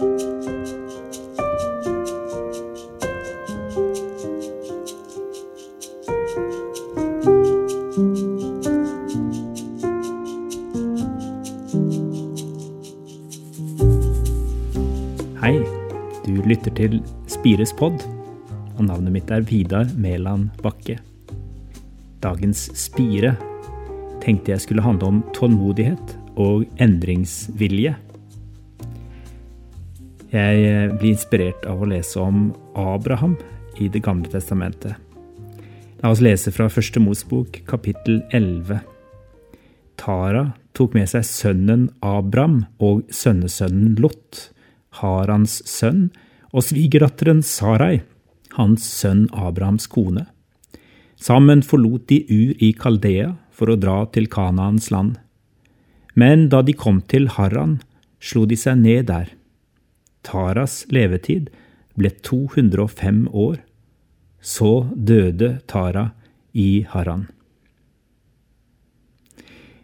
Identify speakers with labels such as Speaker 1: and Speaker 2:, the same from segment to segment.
Speaker 1: Hei, du lytter til Spires pod, og navnet mitt er Vidar Mæland Bakke. Dagens spire tenkte jeg skulle handle om tålmodighet og endringsvilje. Jeg blir inspirert av å lese om Abraham i Det gamle testamentet. La oss lese fra Første Mosbok, kapittel 11. Tara tok med seg sønnen Abram og sønnesønnen Lot Harans sønn, og svigerdatteren Sarai, hans sønn Abrahams kone. Sammen forlot de Ur i Kaldea for å dra til Kanaans land. Men da de kom til Haran, slo de seg ned der. Taras levetid ble 205 år. Så døde Tara i Haran.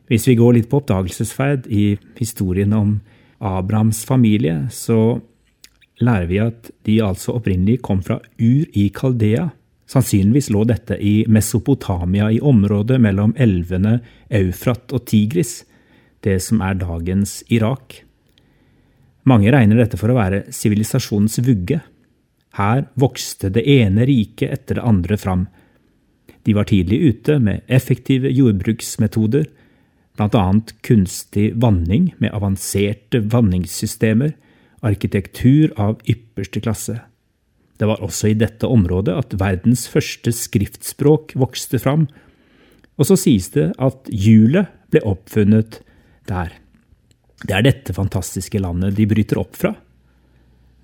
Speaker 1: Hvis vi går litt på oppdagelsesferd i historien om Abrahams familie, så lærer vi at de altså opprinnelig kom fra Ur i Kaldea. Sannsynligvis lå dette i Mesopotamia, i området mellom elvene Eufrat og Tigris, det som er dagens Irak. Mange regner dette for å være sivilisasjonens vugge. Her vokste det ene riket etter det andre fram. De var tidlig ute med effektive jordbruksmetoder, bl.a. kunstig vanning med avanserte vanningssystemer, arkitektur av ypperste klasse. Det var også i dette området at verdens første skriftspråk vokste fram, og så sies det at hjulet ble oppfunnet der. Det er dette fantastiske landet de bryter opp fra.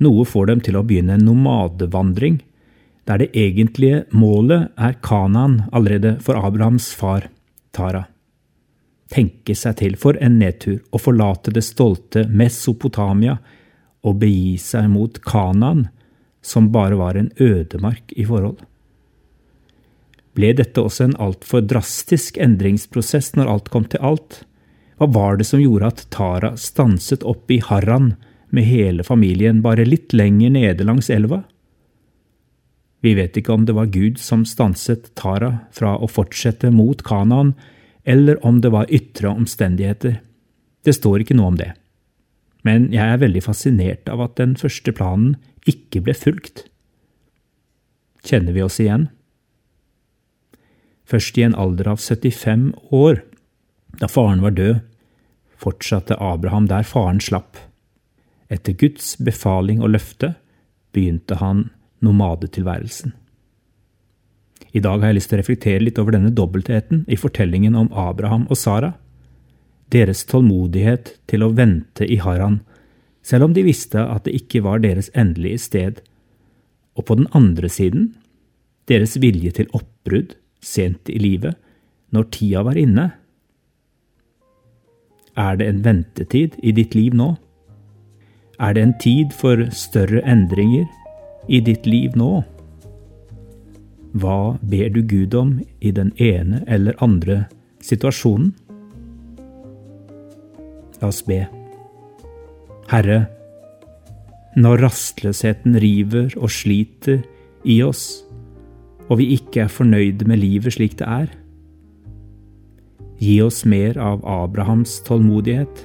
Speaker 1: Noe får dem til å begynne en nomadevandring, der det egentlige målet er Kanan allerede for Abrahams far, Tara tenke seg til for en nedtur å forlate det stolte Mesopotamia og begi seg mot Kanan, som bare var en ødemark i forhold. Ble dette også en altfor drastisk endringsprosess når alt kom til alt? Hva var det som gjorde at Tara stanset opp i Harran med hele familien bare litt lenger nede langs elva? Vi vet ikke om det var Gud som stanset Tara fra å fortsette mot Kanaan, eller om det var ytre omstendigheter. Det står ikke noe om det. Men jeg er veldig fascinert av at den første planen ikke ble fulgt. Kjenner vi oss igjen? Først i en alder av 75 år, da faren var død, fortsatte Abraham der faren slapp. Etter Guds befaling og løfte begynte han nomadetilværelsen. I dag har jeg lyst til å reflektere litt over denne dobbeltheten i fortellingen om Abraham og Sara. Deres tålmodighet til å vente i Haran, selv om de visste at det ikke var deres endelige sted. Og på den andre siden deres vilje til oppbrudd sent i livet, når tida var inne. Er det en ventetid i ditt liv nå? Er det en tid for større endringer i ditt liv nå? Hva ber du Gud om i den ene eller andre situasjonen? La oss be. Herre, når rastløsheten river og sliter i oss, og vi ikke er fornøyde med livet slik det er, gi oss mer av Abrahams tålmodighet.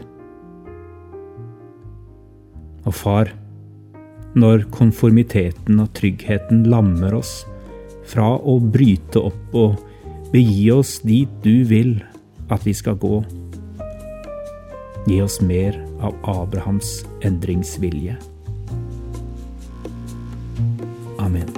Speaker 1: Og far, når konformiteten og tryggheten lammer oss, fra å bryte opp og begi oss dit du vil at vi skal gå. Gi oss mer av Abrahams endringsvilje. Amen.